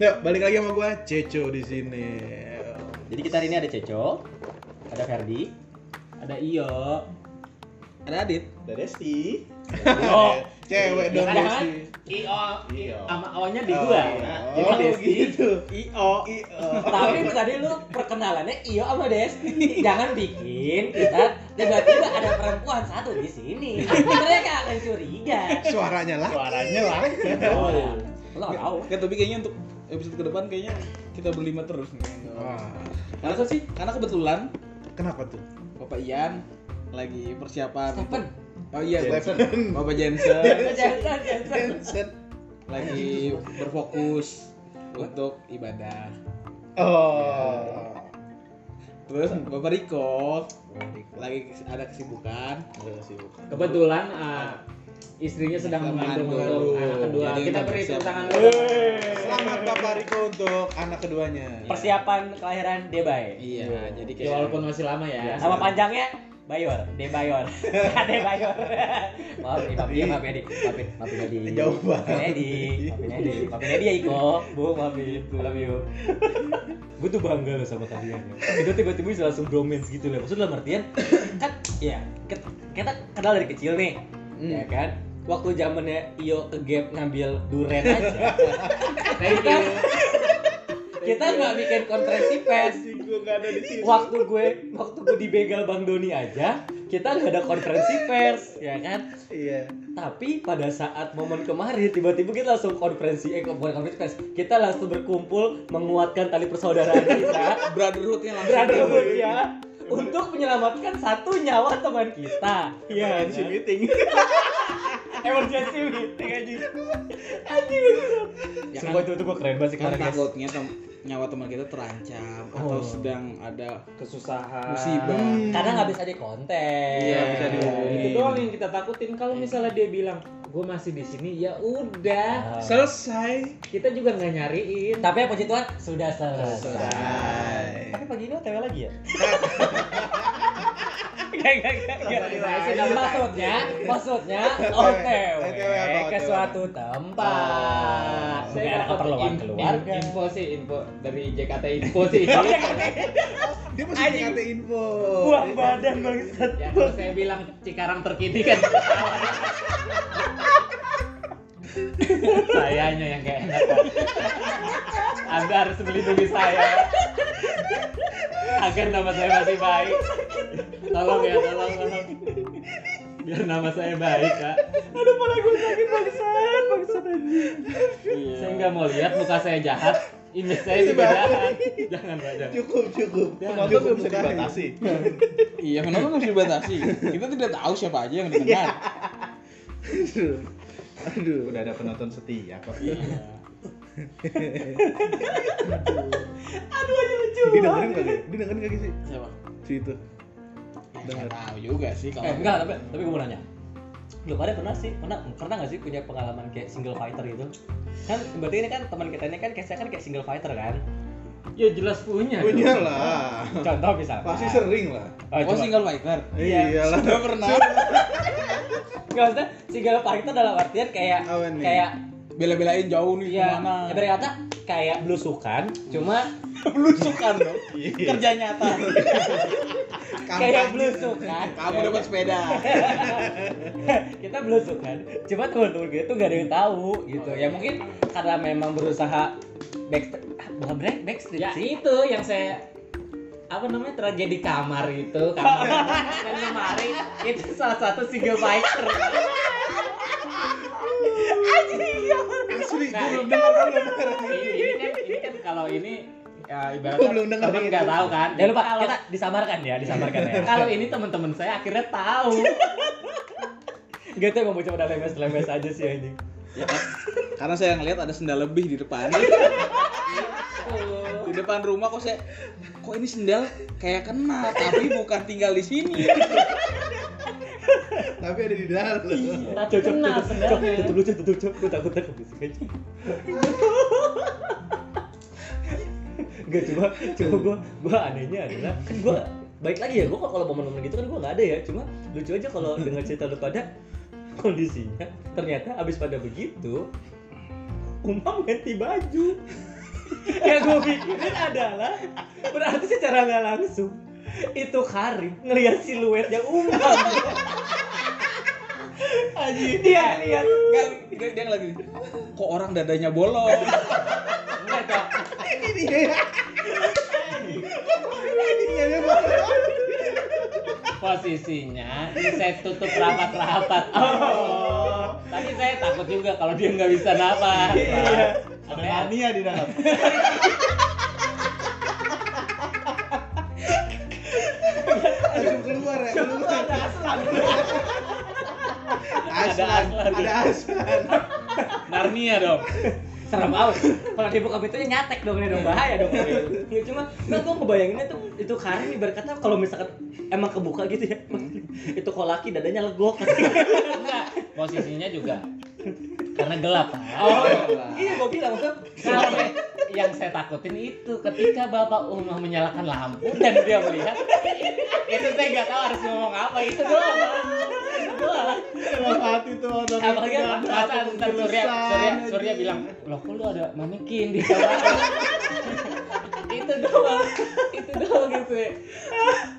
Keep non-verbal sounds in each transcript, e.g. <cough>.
Yuk, balik lagi sama gua Ceco di sini. Jadi kita hari ini ada Ceco, ada Ferdi, ada Iyo, ada Adit. Ada Desti. Oh, Cewek Ya dong kan, Desti. Iyo, Iyo. sama O-nya di Oh, gua. iya. Jadi Oh, Desti, gitu. Iyo. Iyo. Tapi tadi lu perkenalannya Iyo sama Desti. Jangan bikin kita tiba-tiba ada perempuan satu di sini. Mereka akan curiga. Suaranya lah. suaranya lah Oh, lo tahu. Kan tapi kayaknya untuk episode ke depan kayaknya kita berlima terus nih. Wah, sih? Karena kebetulan kenapa tuh? Bapak Ian lagi persiapan. Stephen. Oh iya, Jensen. Bapak Jensen <laughs> jangan. Jensen. lagi berfokus untuk ibadah. Oh. Terus Bapak Riko lagi ada kesibukan. Kebetulan uh, istrinya sedang mengandung mengandung. untuk anak kedua. Jadi Kita kita beri tepuk tangan dulu. Selamat Bapak Riko untuk anak keduanya. Persiapan kelahiran Debay. Iya, jadi Ya, kayak walaupun masih lama ya. Nama panjangnya Bayor, Debayor. <laughs> Debayor. <laughs> maaf, nih, maafin, maafin Edi, maafin, maafin Edi. Jauh banget. Maafin Edi, maafin Edi, maafin <laughs> Edi ya Iko. Bu, maafin, I love you. Gue tuh bangga loh sama kalian. ya. Itu tiba-tiba bisa langsung bromance gitu loh. Maksudnya dalam artian <coughs> kan, ya kita kenal dari kecil nih, ya kan. Waktu zamannya Iyo ke gap ngambil duren aja, <laughs> Thank kita you. kita nggak bikin konferensi pers. Waktu gue waktu gue dibegal bang Doni aja kita nggak ada konferensi pers ya kan Iya. tapi pada saat momen kemarin tiba-tiba kita langsung konferensi eh bukan konferensi pers kita langsung berkumpul menguatkan tali persaudaraan kita brotherhoodnya langsung. brotherhood ya untuk menyelamatkan satu nyawa teman kita iya Emergency kan? meeting. <laughs> emergency meeting anjing anjing Ya kan- Sumpah itu, itu gue keren banget sih Kan guys takutnya tem- nyawa teman kita terancam atau Oh. sedang ada Kesusahan. musibah. Hmm. karena nggak bisa dikonten Iya, bisa dihubungi. Itu doang yang kita takutin kalau misalnya dia bilang gue masih di sini ya udah Ah. Selesai. kita juga nggak nyariin Tapi yang puji Tuhan sudah selesai. Selesai. Tapi pagi ini OTW lagi ya? Gak, gak, gak, gak. Maksudnya, maksudnya OTW apa, ke suatu tempat. Mungkin ada keperluan keluarga. in- info sih info dari JKT info sih <laughs> <laughs> Dia masih Anjing. ngasih info. Buang badan bangsat. ya kalau saya bilang Cikarang terkini kan <laughs> sayanya yang kayak enak Pak. anda harus melindungi saya agar nama saya masih baik tolong ya tolong tolong biar nama saya baik kak Aduh, malah gue sakit bangsat, bangsat anjing. Iya. saya nggak mau lihat muka saya jahat image saya jahat jangan jangan Cukup, cukup. Penonton belum bisa dibatasi. Iya, kenapa nggak bisa dibatasi? Kita tidak tahu siapa aja yang mendengar. Aduh. Aduh, udah ada penonton setia kok. Iya. Aduh, aja lucu Dia dengerin kali? Dia dengerin kali sih? Siapa? Si itu. Nggak tahu juga sih kalau. Eh, enggak, tapi tapi gue mau nanya. Lu pada pernah sih, pernah pernah nggak sih punya pengalaman kayak single fighter gitu? Kan berarti ini kan teman kita ini kan case kan kayak single fighter kan? ya jelas punya Punya dong. lah. Contoh misalnya. Pasti sering lah. Oh, Oh, single fighter. Iya. Iyalah. Sudah pernah Nggak maksudnya single fighter dalam artian kayak kayak bela-belain jauh nih ya ke mana? ibarat kata kayak belusukan cuma <laughs> belusukan dong. Iya. Kerja nyata. <laughs> kayak belusukan Kamu dapat sepeda. <laughs> kita belusukan cuma teman-teman kita tuh gak ada yang tahu gitu. Ya mungkin karena memang berusaha back bukan break backstreet ya sih. itu yang saya apa namanya tragedi kamar itu kamar <laughs> dan lemari itu salah satu single fighter. Asli, gue Nah, belum dengar belum dengar. ini, ini kan ini kan kalau ini ya ibaratnya belum dengar temen nggak tahu kan jangan lupa kalau kita disamarkan ya disamarkan ya kalau ini teman-teman saya akhirnya tahu gitu emang bocah pada lemes-lemes aja sih anjing Ya kan? Karena saya ngeliat ada sendal lebih di depan. di depan rumah kok saya kok ini sendal kayak kena tapi bukan tinggal di sini. Tapi ada di dalam. tapi kena sendalnya tutup lu tutup cok gue takut takut bisik aja Gak coba coba gue gue anehnya adalah kan gue baik lagi ya gue kalau momen-momen gitu kan gue nggak ada ya. Cuma lucu aja kalau dengar cerita lu pada kondisinya. Ternyata abis pada begitu umam ganti baju. <laughs> Yang gue pikirin adalah berarti secara nggak langsung itu Karim ngelihat siluet yang umam. <laughs> Aji dia lihat. Enggak, dia, dia lagi kok orang dadanya bolong. <laughs> Posisinya saya tutup rapat-rapat. Oh. Tapi saya takut juga kalau dia nggak bisa napas. Iya. Ada Narnia di dalam. Aduh, keluar ya, keluar. ada aslan Aslan, ada aslan. Narnia dong. Serem amat kalau dibuka pintunya nyatek dong ini dong bahaya dong. <laughs> Ya, cuma nggak gue ngebayanginnya tuh itu Karim ibarat kata kalau misalkan emang kebuka gitu ya <laughs> itu kalau laki dadanya legok. <laughs> Enggak, posisinya juga karena gelap. oh iya. gue bilang maksudnya yang saya takutin itu ketika Bapak Umar menyalakan lampu dan dia melihat itu saya nggak tahu harus ngomong apa itu doang. Dalam hati tuh orang. Apalagi masa ntar Surya, Surya, Surya bilang, loh kok lu ada manekin di kamar? <laughs> itu doang, itu doang gitu ya.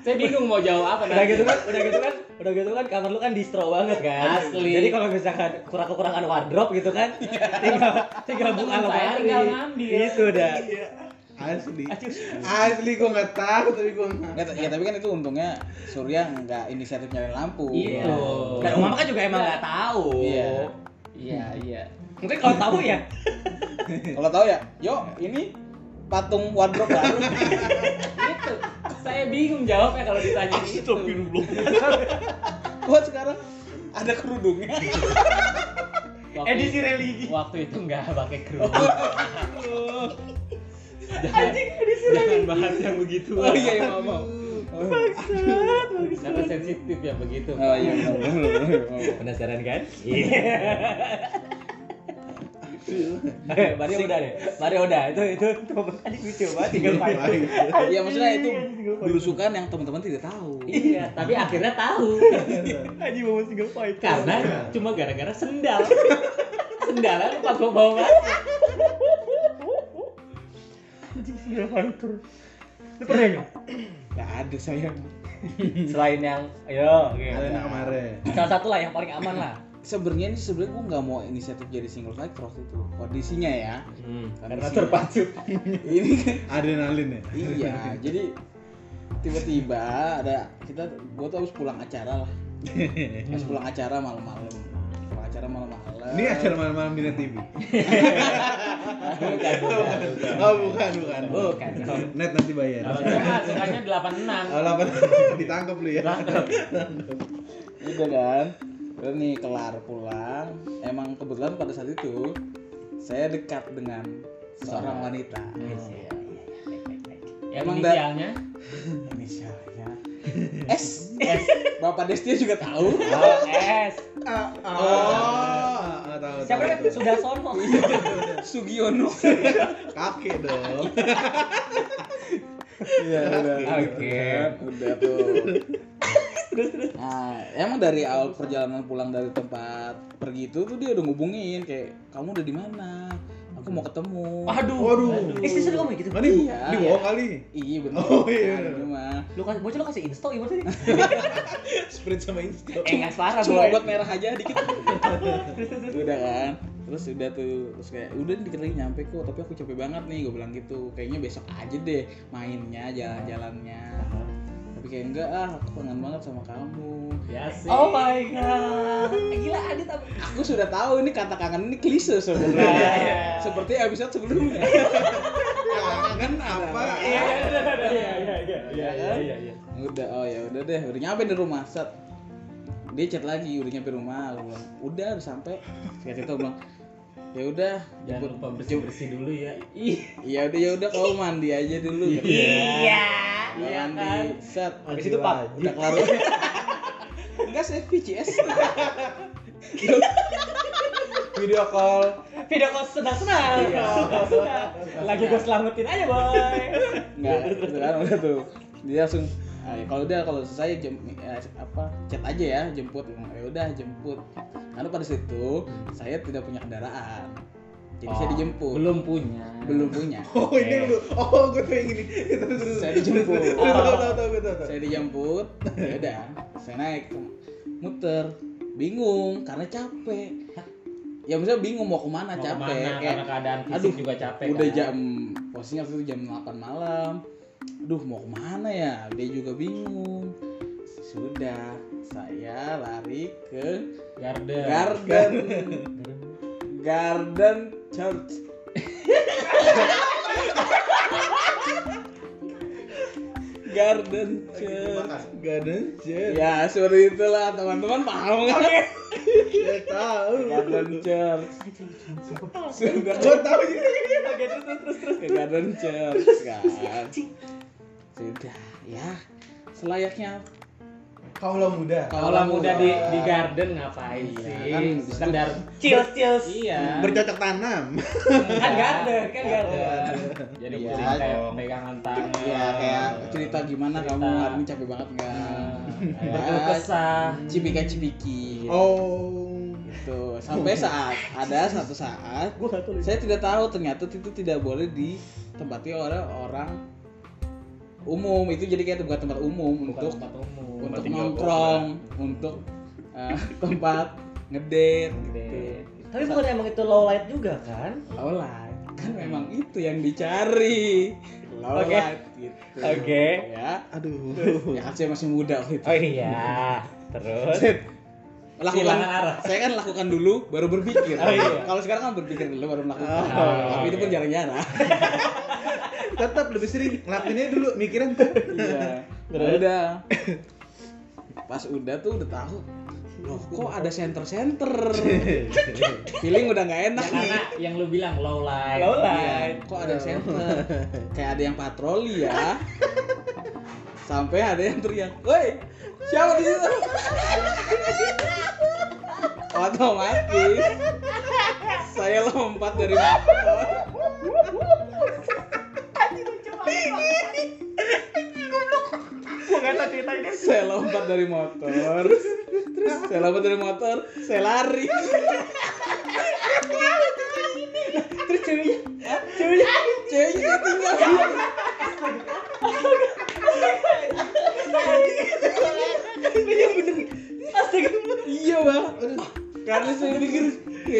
Saya bingung mau jawab apa udah nanti. gitu kan udah gitu kan udah gitu kan kamar lu kan distro banget kan Asli. jadi kalau misalkan kurang kekurangan wardrobe gitu kan tinggal tinggal buka lemari tinggal ngambil. itu dah Iya. Asli. Asli gua nggak tahu tapi gua nggak. Ya tapi kan itu untungnya Surya nggak inisiatif nyalain lampu. Iya. dan mama kan juga emang nggak tahu Iya. Iya, iya. mungkin kalau tahu ya <laughs> Kalau tahu ya, yuk ini patung wardrobe baru. <laughs> itu saya bingung jawabnya kalau ditanya itu <laughs> Buat sekarang ada kerudungnya. waktu, edisi religi waktu itu nggak pakai kerudung anjing edisi jangan bahas yang begitu. Oh iya, iya mau mau. karena sensitif ya begitu? Oh iya, mau, penasaran kan? Iya. Mari udah deh, Mari udah. Itu itu anjing lucu banget tinggal main. Iya maksudnya itu belusukan yang teman-teman tidak tahu. iya tapi akhirnya tahu. Anjing mau single fight. karena cuma gara-gara sendal. <laughs> Sendalnya lupa gua bawa single fighter. Lu pernah nggak? Gak ada sayang. <laughs> Selain yang ayo, oke. Ada yang kemarin. Salah satu lah yang paling aman lah. Sebenarnya ini sebenarnya gue nggak mau inisiatif jadi single fighter waktu itu. Kondisinya ya. Karena terpacu. <laughs> Ini kan Adrenalin ya. iya, <laughs> jadi tiba-tiba ada kita gue tuh habis pulang acara lah. Habis pulang acara malam-malam. Acara malam-malam. Ini acara malam-malam di Net TV. bukan bukan Oh bukan bukan. Bukan. Net nanti bayar. sukanya 86 Oh, lapan <laughs> ditangkap lu ya. Udah kan. Udah nih kelar pulang. Emang kebetulan pada saat itu saya dekat dengan seorang wanita. yang Emang da- inisialnya Inisialnya S. S. Bapak Destia juga tahu. Oh, S. Oh, ah, tahu. Siapa tahu, tahu. sudah sono. <laughs> Sugiono. Kakek dong. Iya, udah. Oke. Udah tuh. Nah, emang dari awal perjalanan pulang dari tempat pergi itu tuh dia udah ngubungin kayak kamu udah di mana? Aku mau ketemu. Waduh. Waduh. Eh, serius lu ngomong gitu? Ini Iya. ini bohong kali. Iya bener. Oh, iya. Nah. Lu kan bocah lu kasih insto gimana sih? <laughs> Sprint sama Insta. Eh, enggak parah, Cuma buat merah aja dikit. <laughs> udah kan. Terus udah tuh terus kayak udah dikit lagi nyampe kok, tapi aku capek banget nih, gue bilang gitu. Kayaknya besok aja deh mainnya, jalan-jalannya. Tapi kayak enggak ah, aku kangen banget sama kamu. ya sih Oh my god. Gila Adit apa? Aku sudah tahu ini kata kangen ini klise sebenarnya. Iya, iya. Seperti episode sebelumnya. Kangen apa? Iya, iya, iya, iya, iya, kan? iya, iya. Udah, oh ya udah deh, udah nyampe di rumah set. Dia chat lagi, udah nyampe rumah, aku bilang, udah udah sampai. Kayak itu bilang, ya udah, jangan lupa bersih bersih dulu ya ih Iya udah ya udah kau mandi aja dulu. Iya. Iya mandi, kan. set. Habis itu Pak, Udah kelar. <laughs> Enggak sih VCS. <laughs> Video call. video call senang-senang. Iya. Senang. Lagi gue selamatin aja, boy. Enggak, itu udah tuh. Dia langsung "Ah, ya kalau udah kalau selesai jem, ya, apa chat aja ya jemput. Ya udah jemput. Karena pada situ saya tidak punya kendaraan. Jadi saya Oh, dijemput. Belum punya. belum punya. <laughs> Oh ini lu. Oh gue tuh yang ini. Saya dijemput. <laughs> Tahu. saya dijemput. Ya udah saya naik muter. Bingung karena capek. Ya misalnya bingung mau ke mana Mau capek ke mana, kayak karena keadaan fisik aduh, juga capek udah kan. jam posisinya waktu itu jam 8 malam aduh mau ke mana ya? Dia juga bingung. Sudah saya lari ke Garden. garden. <laughs> Garden church. Garden church. Garden Jet. ya seperti itulah teman-teman. Paham kan Ya tahu. garden church. Sudah. Gue tahu. Juga. ke garden church kan sudah ya selayaknya Kaulah muda. Kalau muda di di garden ngapain Iya, sih? kan Sekedar cheers cheers. iya Bercocok tanam. kan garden, kan garden. Jadi Iya. mungkin kayak pegangan tangan. ya kayak cerita gimana Cerita. kamu hari ini capek banget nggak Berkeluh ya kesah. cipika cipiki Oh. gitu sampai saat ada satu saat saya tidak tahu ternyata itu tidak boleh ditempati oleh orang umum itu jadi kayak bukan tempat umum Bukan untuk tempat umum. untuk nongkrong untuk eh, <laughs> tempat ngedate gitu Tapi bukan emang itu low light juga kan? low light kan memang itu yang dicari low Oke. light gitu Oke. ya Aduh. ya kan saya masih muda waktu itu Oh iya. <laughs> Terus lakukan arah. saya kan lakukan dulu baru berpikir Oh, iya. kalau sekarang kan berpikir dulu baru melakukan Oh, tapi itu pun oke. jarang-jarang <laughs> Tetap lebih sering ngelakuinnya dulu mikirin. iya Terus? udah pas udah tuh udah tahu loh kok ada center-center <laughs> feeling udah nggak enak Ya, karena nih yang lu bilang low light. low Iya, light. kok ada center kayak ada yang patroli ya <laughs> sampai ada yang teriak woi siapa di situ? Otomatis. Saya lompat dari motor. Saya lompat dari motor. Terus saya lompat dari motor saya lari. Terus ceweknya, ceweknya ceweknya tinggal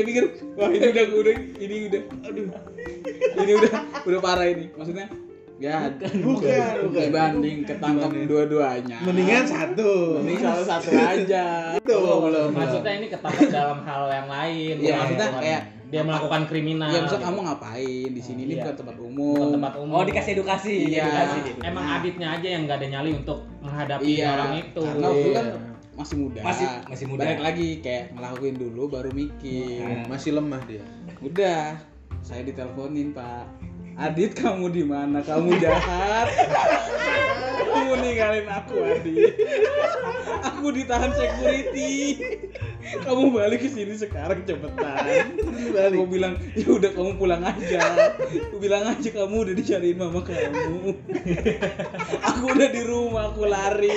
saya pikir wah ini udah udah ini udah aduh ini udah udah parah ini maksudnya ya Bukan, bukan. dibanding ketangkep dua-duanya Mendingan satu. mending salah satu <laughs> aja Itu belum. Maksudnya ini ketangkap dalam hal yang lain. Iya, bukan maksudnya bukan kayak- dia melakukan kriminal. ya maksud gitu. kamu ngapain di sini ini Iya. bukan tempat Bukan umum tempat umum. Oh dikasih edukasi. Iya. Emang aditnya aja yang gak ada nyali untuk menghadapi iya orang itu. karena waktu kan Iya. Masih muda. Masih masih muda. balik lagi kayak ngelakuin dulu baru mikir. Hmm, Masih lemah dia. udah saya diteleponin pak. Adit kamu di mana? Kamu jahat. Kamu ninggalin aku Adit. Aku ditahan security. Kamu balik ke sini sekarang cepetan. Balik. aku bilang ya udah kamu pulang aja. Aku bilang aja kamu udah dicariin mama kamu. Aku udah di rumah aku lari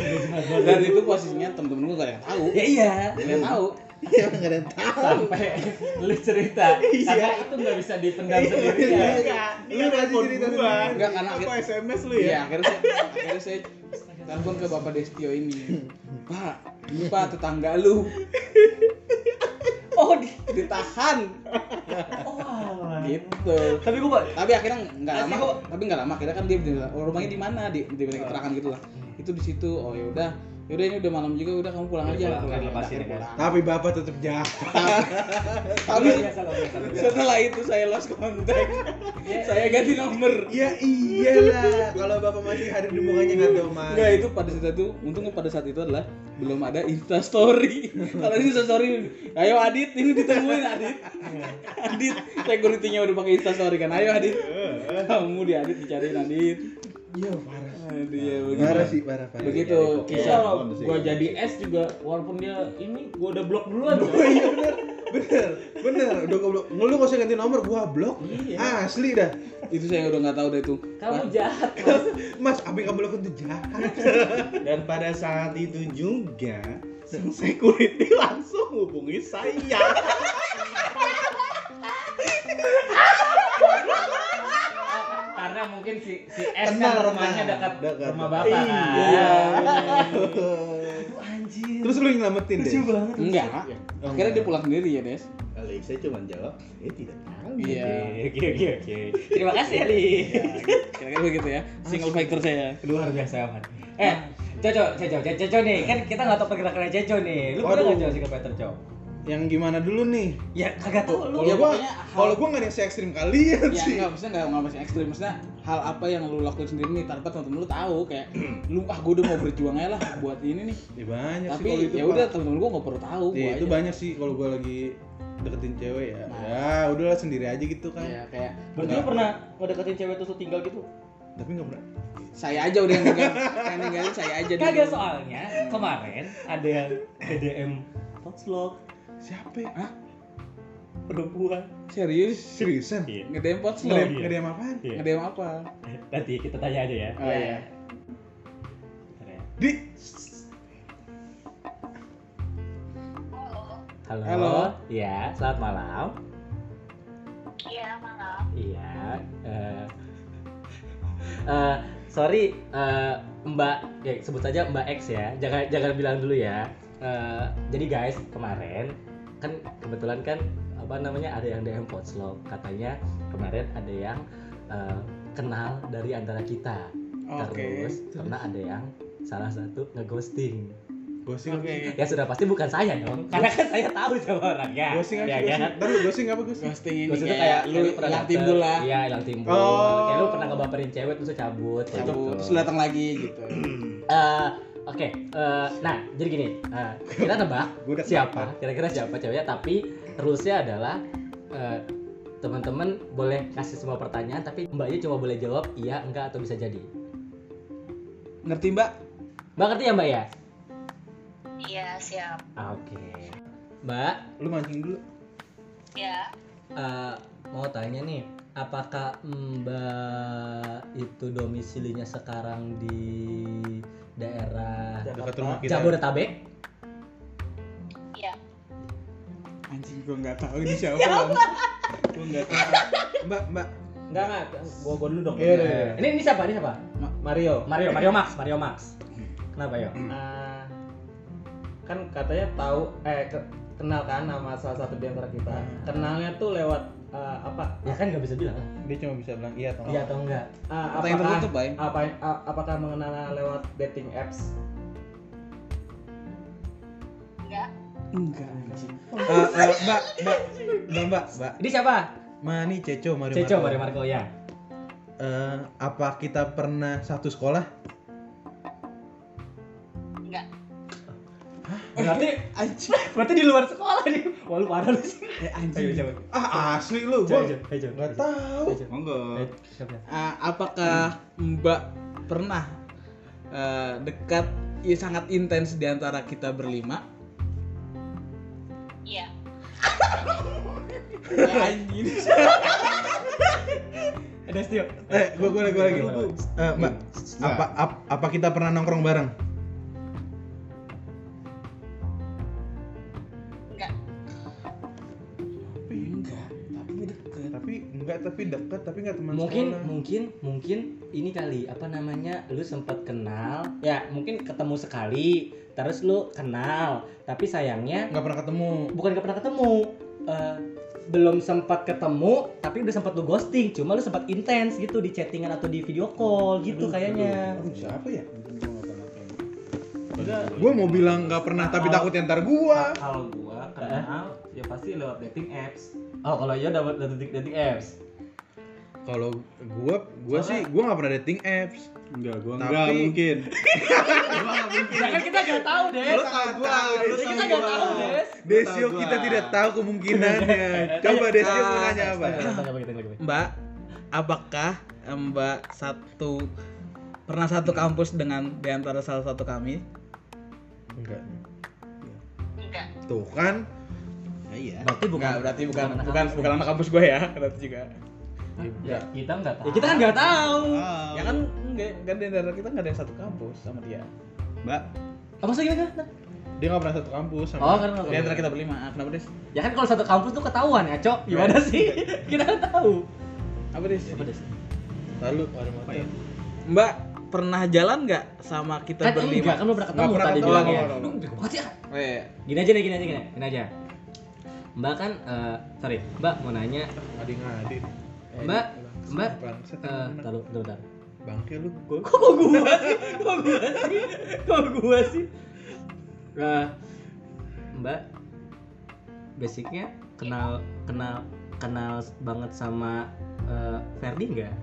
<laughs> dan itu posisinya temen-temen gue gak ada yang tahu Ya iya. gak ada yang tahu Iya nggak ada yang tahu. Sampai lu cerita. Karena itu nggak bisa dipendam sendiri ya. Enggak. Lu masih cerita Enggak, sendiri. karena Apa SMS lu Iya, ya? akhirnya saya, akhirnya saya telepon ke Bapak Destio ini. Pak, Pak tetangga lu Oh di. ditahan Oh. gitu. Tapi gua Tapi akhirnya nggak lama, tapi nggak lama akhirnya kan dia rumahnya di mana? Di di keterangan gitu lah. Itu di situ. Oh ya udah, ya udah ini udah malam juga udah kamu pulang Udah aja. pulang, Pulang, lepasin ya pulang. Tapi bapak tetap jahat. <laughs> Tapi setelah itu saya lost contact. saya ganti nomor. Ya iyalah. Kalau bapak masih hadir di mukanya nggak tahu mana. Enggak itu pada saat itu untungnya pada saat itu adalah belum ada Insta Story. <laughs> Kalau ini Insta Story, ayo Adit ini ditemuin Adit. Adit, security-nya udah pakai Insta Story kan. Ayo Adit. Kamu di Adit dicariin Adit. Iya parah. Aduh ya begitu. Parah sih parah parah. Begitu Iya, kisah. kalau gua jadi S juga walaupun dia ini gua udah blok duluan. Oh iya bener bener bener udah goblok lu gak usah ganti nomor gua blok Iya. asli dah Itu saya udah nggak tahu dah itu. Kamu jahat, <laughs> Mas. mas apa yang kamu lakukan itu jahat dan pada saat itu juga Sang security langsung hubungi saya. <laughs> Mungkin si si S Kenal, kan rumahnya dekat Dekat. rumah bapak kan. Iya. Anjir. Terus lu yang nyelamatin deh. lucu banget. Enggak. Oh, Akhirnya dia enggak. pulang sendiri ya, Des. Kali saya cuma jawab, eh tidak tahu. Iya. Oke, oke, oke. Terima kasih Ali. Ya, Kira-kira begitu ya. Single factor saya. Luar biasa amat. Eh, Coco, Coco, Coco nih, kan kita nggak tahu pergerakannya Coco nih. Lu pernah Waduh. nggak Coco single Peter Coco? Yang gimana dulu nih? Ya kagak tahu lu. Kalau Ya, gua, pokoknya hal- kalau gua nggak ada yang ekstrim kalian Ya sih. enggak, maksudnya enggak enggak masih ekstrim. Maksudnya hal apa yang lu lakuin sendiri nih tanpa temen-temen lu tahu kayak <clears throat> lu ah gue udah mau berjuang aja lah buat ini nih. Ya, banyak sih Tapi kalau itu. ya Pak. udah temen-temen gua enggak perlu tahu Ya, gua itu aja. banyak sih kalau gua lagi deketin cewek ya. Nah. Ya, udahlah sendiri aja gitu kan. Ya kayak Berarti lu pernah ngedeketin cewek terus lu tinggal gitu? Tapi nggak pernah. saya aja udah yang ninggalin, yang ninggalin saya aja dulu. Kagak soalnya kemarin ada yang BDM Foxlog Siapa ya? Hah? perempuan. Serius? Seriusan? Iya. Ngedem pot Ngedem, Iya. ngedem apaan? Iya. Ngedem apa? Nanti kita tanya aja ya. Oh iya. Ya. Di Halo. Halo. Iya, selamat malam. Iya, malam. Iya. eh eh, sorry, eh, Mbak, ya sebut saja Mbak X ya. Jangan jangan bilang dulu ya. Eh, jadi guys, kemarin kan kebetulan kan apa namanya ada yang DM Potslog katanya kemarin ada yang eh, kenal dari antara kita. Oke. Terus karena ada yang salah satu ngeghosting. ghosting? Oke. Ya sudah pasti bukan saya dong. Karena kan saya tahu sama orangnya. Ghosting apa ya? Ghosting? kan? Lu ghosting apa ghosting? Ghosting ini Ghosting itu kayak, kayak lu kayak pernah hilang timbul lah. Iya, hilang timbul. Oh. Kayak lu pernah ngebaperin cewek terus lu cabut. Cabut, gitu. terus lu datang lagi gitu. Eh, Oke, eh, nah jadi gini, eh, kita nebak <laughs> siapa, kira-kira siapa ceweknya, tapi rulesnya adalah eh, teman-teman boleh kasih semua pertanyaan, tapi mbaknya cuma boleh jawab iya, enggak atau bisa jadi. Ngerti, Mbak? Mbak ngerti ya mbak ya? Iya, siap. Ah, Oke, mbak Lu mancing dulu. Ya. eh, mau tanya nih, apakah mbak itu domisilinya sekarang di daerah Dekat rumah kita. Jabodetabek? Iya. Anjing gua enggak tahu ini siapa. Bang. Gua enggak tahu. Mbak, Mbak. Enggak enggak, gua gua dulu dong. Iya, iya, iya. Ini ini siapa? Ini siapa? Mario. Mario, Mario Max, Mario Max. Kenapa yo? Ah, kan katanya tahu eh ke- kenal kan nama salah satu di antara kita. Kenalnya tuh lewat eh, apa? Ya kan nggak bisa bilang. Dia cuma bisa bilang iya atau Iya atau enggak? Yang apakah tertutup, Bay. apa apakah mengenal lewat dating apps? Enggak. Enggak. Eh, eh, Mbak, Mbak, Mbak, Mbak, Mbak. Ini siapa? Mani Ceco Mario Ceco Marco. Mario Marco ya. Eh, apa kita pernah satu sekolah? Berarti Anjing. berarti di luar sekolah nih. Wah lu parah lu sih. Eh, Ayo anjing. coba. Ah, asli lu, gua coba, coba. nggak tahu. Monggo. Siapa? Ah, apakah Mbak pernah eh, dekat ya sangat intens di antara kita berlima? Iya. Eh, <laughs> anjing. Ada Stio. Eh, gua gua lagi. Eh, Mbak, apa ap- apa kita pernah nongkrong bareng? Tapi dekat, tapi enggak teman Mungkin sekolah. mungkin mungkin ini kali apa namanya lu sempat kenal ya mungkin ketemu sekali terus lu kenal tapi sayangnya nggak pernah ketemu. bukan gak pernah ketemu eh, belum sempat ketemu tapi udah sempat lu ghosting cuma lu sempat intens gitu di chattingan atau di video call gitu kayaknya Aduh, siapa ya? Gua mau bilang nggak pernah, tapi takut ntar gua. Kalau gua kenal ya pasti lewat dating apps. oh kalau iya dapat dating dating apps Kalau gua, gua sih, gua nggak pernah dating apps. Enggak, gua Tapi- enggak mungkin. <laughs> ya kan kita gak tahu deh Lu tahu gua, lu kita tahu gak gua. tahu des Desio gua. kita tidak tahu kemungkinannya. <laughs> Coba Desio mau nanya apa? Mbak, apakah Mbak satu pernah satu kampus dengan di antara salah satu kami? Enggak. Enggak. Tuh kan. Nah, iya. berarti bukan berarti bukan bukan bukan anak kampus gue ya, <laughs> berarti juga. Ya, kita nggak tahu Ya kita kan nggak tahu. Tahu. Ya kan enggak enggak di antara kita enggak ada yang satu kampus sama dia. Mbak, apa sih gimana Dia nggak pernah satu kampus sama. Oh, kan Di antara kita berlima, ah, kenapa Des? Ya kan kalau satu kampus tuh ketahuan ya, Cok. Gimana sih? <laughs> Kita kan tahu. Apa Des? Apa Des? Lalu ada motor. Mbak pernah jalan nggak sama kita Kan berlima? enggak, kan lu pernah ketemu Nggak pernah tadi bilang ya. nggak bego banget ya. Oh, iya. Gini aja nih, gini aja, gini, gini aja. Mbak kan, eh, sorry, Mbak mau nanya, Adi ngadi. Mbak, Mbak, eh, emang. taruh, bentar, bentar. Bangke lu. Kok kok gua sih? Kok gua sih? Kok gua sih? Nah, Mbak, basicnya kenal kenal kenal banget sama eh, Ferdi nggak?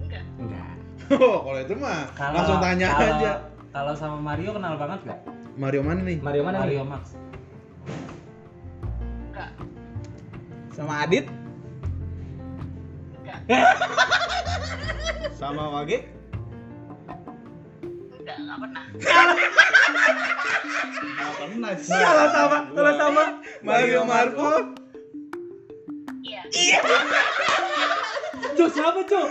Enggak. Enggak. Oh, kalau itu mah langsung tanya kalau- aja. Kalau sama Mario kenal banget gak? Mario mana nih? Mario mana nih? Mario Max. Enggak. Sama Adit? Sama Wage? Enggak, enggak pernah. Nggak pernah sih. Salah sama, salah sama. Mario Marco. Iya. Jo siapa Jo?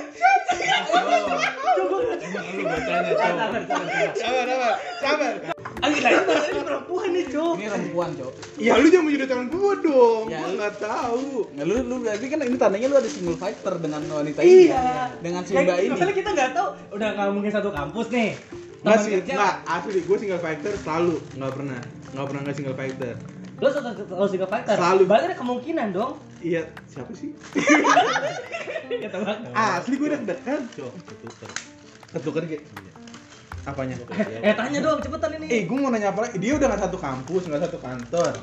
Emang lu bacanya tuh. Sabar, sabar, sabar. Sabar, sabar, sabar. Ini perempuan nih Jo. Ini perempuan, Cok. Ya lu jangan menjudutkan gua dong. Ya, Gua lu- nggak tahu. Nggak, lu, lu berarti kan ini tandanya lu ada single fighter dengan wanita ini. Iya. Dengan si Ya, Mbak ini. Masalah kita nggak tahu, udah nggak mungkin satu kampus nih. Nggak Teman sih, kerja, nggak asli. Gua single fighter selalu, nggak pernah, nggak pernah nggak single fighter. Lo kalau single fighter. Selalu. Berarti ada kemungkinan dong. Iya, siapa sih? <laughs> Ya tebak. Asli gua deg-degan, cok. Ketuker. Ketuker kayak Apanya? Eh tanya dong cepetan ini. Eh, gue mau nanya apa lagi? Dia udah nggak satu kampus, nggak satu kantor.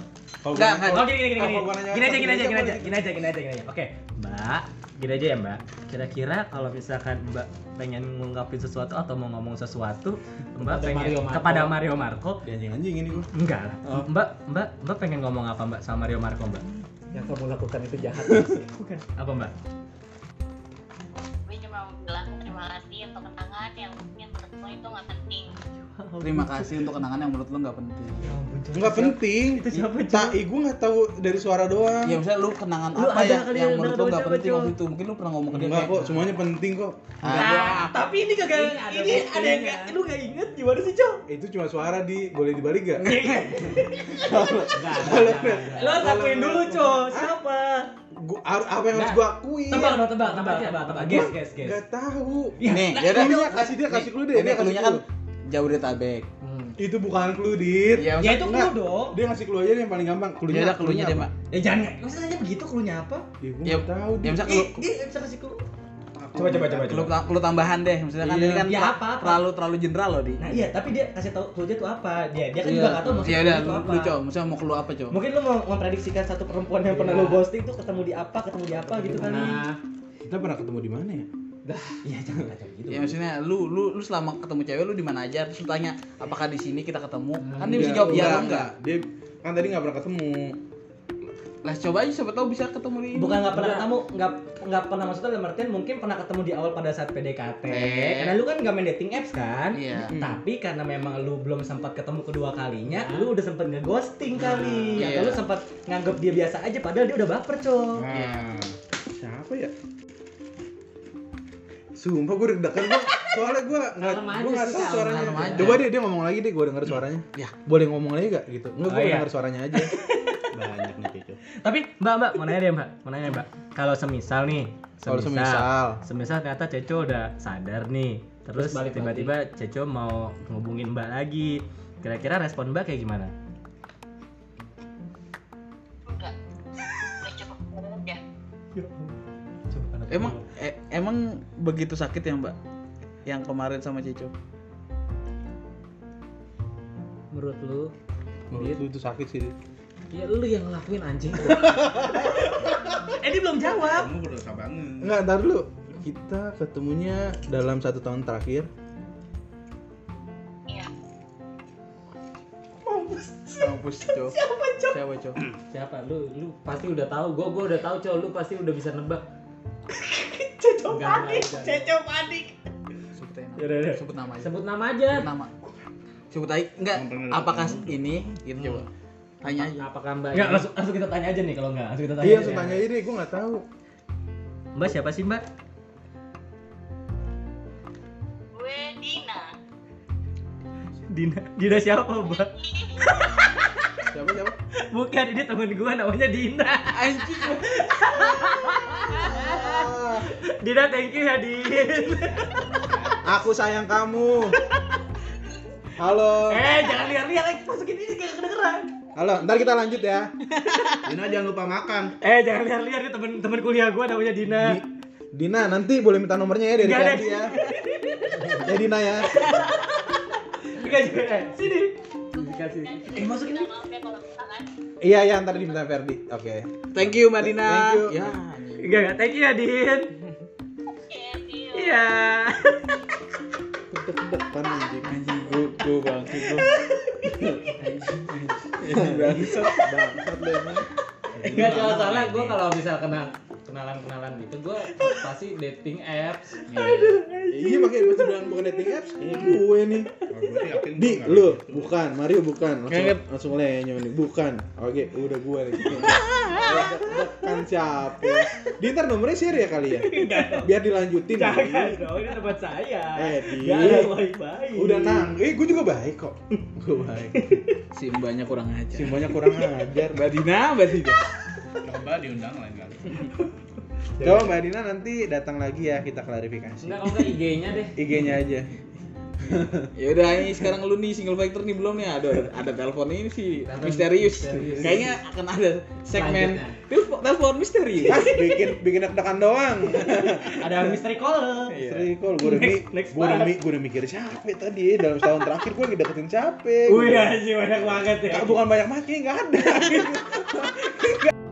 Kalau Nggak, gua- Oh gini gini gini. kalau Gini, aja gini aja gini aja gini aja gini aja gini aja. Oke, Mbak, gini aja ya Mbak. Kira-kira kalau misalkan Mbak pengen ngungkapin sesuatu atau mau ngomong sesuatu, Mbak Kepada pengen Mario Marco. kepada Mario Marco, Dia anjing-anjing ini gua. enggak lah. Mbak, Mbak, Mbak pengen ngomong apa Mbak sama Mario Marco Mbak? Yang kamu lakukan itu jahat. Bukan. Apa Mbak? Itu nggak penting. Terima kasih untuk kenangan yang menurut lu nggak penting. Nggak penting. Itu siapa, Cok? Tak, gue nggak tahu dari suara doang. Ya misalnya lu kenangan Lu apa ada yang menurut lu nggak penting waktu itu? Mungkin lu pernah ngomong ke dia Enggak kayak, kok, semuanya penting kok. Ah, tapi ini kagak Ini ada ini ada yang nggak lu nggak inget gimana sih Cok? Itu cuma suara di boleh dibalik gak? Lo akuin dulu Cok. Siapa? Gua, apa yang harus Nah, gue akuin? Tebak dong, tebak, tebak, tebak, tebak. Guess, guess, guess. Gak tahu. Ya, Nih, nah, ya udah. Clue-nya kasih dia, kasih clue deh. Ini kan clue. Jabodetabek. Hmm. Itu bukan clue, Dit. Ya, Ya itu Enggak. clue dong. Dia ngasih clue aja yang paling gampang. Clue Clue-nya ada clue-nya deh? Mbak. Eh jangan, masa nanya begitu clue-nya apa? Ya, gue Ya, tahu. Ya misalnya Ih, clue, ih, bisa kasih clue. Coba, coba, coba, clue, clue tambahan deh. Misalnya kan Iya. ini kan Ya, apa, apa? terlalu terlalu jenderal loh di. Nah iya, tapi dia kasih tahu clue-nya tuh apa. Dia dia kan Iya. juga nggak tahu maksud Ya udah, lu, coba. Misalnya mau clue apa, coba? Mungkin lu mau memprediksikan satu perempuan yang pernah Iya. lu ghosting tuh ketemu di apa, ketemu di apa gitu kali. Nah, Kita pernah ketemu di mana ya? Iya, jangan kacau gitu. Ya maksudnya lu lu lu selama ketemu cewek lu di mana aja terus lu tanya apakah di sini kita ketemu? Kan dia bisa jawab iya enggak, atau enggak. Dia kan tadi nggak pernah ketemu. Lah coba aja siapa tahu bisa ketemu di Bukan nggak pernah ketemu, nggak nggak pernah maksudnya dalam artian mungkin pernah ketemu di awal pada saat PDKT. Eh. Karena lu kan nggak main dating apps kan. Iya. Hmm. Tapi karena memang lu belum sempat ketemu kedua kalinya, lu udah sempet nge-ghosting kali. Iya. Atau lu sempat nganggap dia biasa aja padahal dia udah baper, Cok. Nah, siapa ya? Sumpah gue deg-degan gue Soalnya gue nggak gue nggak tahu suaranya. Coba deh dia ngomong lagi deh gue denger suaranya Ya. Boleh ngomong lagi gak gitu? Enggak gue Oh, iya. denger suaranya aja <laughs> Banyak nih Cico Tapi Mbak, Mbak, mau nanya deh, Mbak. Mau nanya, Mbak. Kalau semisal nih, Kalau semisal semisal ternyata Ceco udah sadar nih. Terus Terus balik tiba-tiba Ceco mau ngubungin Mbak lagi. Kira-kira respon Mbak kayak gimana? Enggak. Udah cukup. Emang eh, emang begitu sakit ya, Mbak? Yang kemarin sama Cico. Menurut lu? Menurut lu itu sakit sih ya lu yang ngelakuin anjing. <laughs> Eh, dia belum jawab. Kamu berdosa banget Enggak, ntar dulu Kita ketemunya dalam satu tahun terakhir Iya. Mampus, Cico. Siapa, Cico? Siapa, Cico? Siapa? Lu lu pasti udah tahu. Gua gua udah tahu, Cok. Lu pasti udah bisa nebak. Panik, Ceco panik. Sebut aja. Yaudah, yaudah. Sebut nama aja. Sebut nama aja. Sebut nama. Sebut aja enggak apakah ini gitu coba. Tanya aja. Apakah Mbak Enggak, ini- langsung, langsung kita tanya aja nih kalau enggak. Langsung kita tanya. Iya, langsung tanya aja deh, gue gak tahu Mbak siapa sih, Mbak? Gue Dina. Dina Dina siapa bang siapa siapa bukan ini temen gua namanya Dina anjing Dina thank you ya Din Aku sayang kamu. Halo. eh jangan liar-liar eh masukin ini kayak kedengeran Halo, ntar kita lanjut ya. Dina jangan lupa makan. eh jangan liar-liar nih temen temen kuliah gua namanya Dina Di- Dina, nanti boleh minta nomornya ya dari ya. Ya Dina ya. Enggak juga eh sini dikasih eh masukin ya Iya, iya, ntar diminta Ferdi. Oke. thank you mbak Dina Thank you. ya enggak enggak thank you ya Din ya iya Depan anjing. anjing gua gua bangke gua Bangsat, bangsat lu emang. Enggak soalnya gue kalau misal kenal kenalan kenalan gitu gue pasti dating apps Iya makanya pas bilang bukan dating apps, ini gue nih. Di, lu bukan, Mario bukan. Langsung Nggak, langsung lenyom nih, bukan. Oke, udah gue nih. <laughs> Bukan siapa? Di ntar nomornya share ya kali ya. <laughs> Biar dilanjutin. Di. jangan dong ini tempat saya Eh, Di. Baik-baik Udah nang, eh gue juga baik kok. Gue baik. si mbaknya kurang aja Simbanya kurang ajar. mbak Dina mbak Dina Coba diundang lain kali. Coba Mbak Dina nanti datang lagi ya kita klarifikasi. enggak kalau enggak IG-nya deh IG-nya aja. ya udah ini sekarang lu nih single factor nih belum nih ada ada telepon ini sih Telepon misterius misterius. kayaknya akan ada segmen telepon telepon misterius Ah, bikin bikin deg-degan doang. ada mystery call Iya. Sri call gue udah gue udah part. mi, gue udah mikir capek tadi dalam setahun terakhir gue lagi deketin capek. Wih anjing banyak banget ya bukan banyak maki nggak ada. <laughs>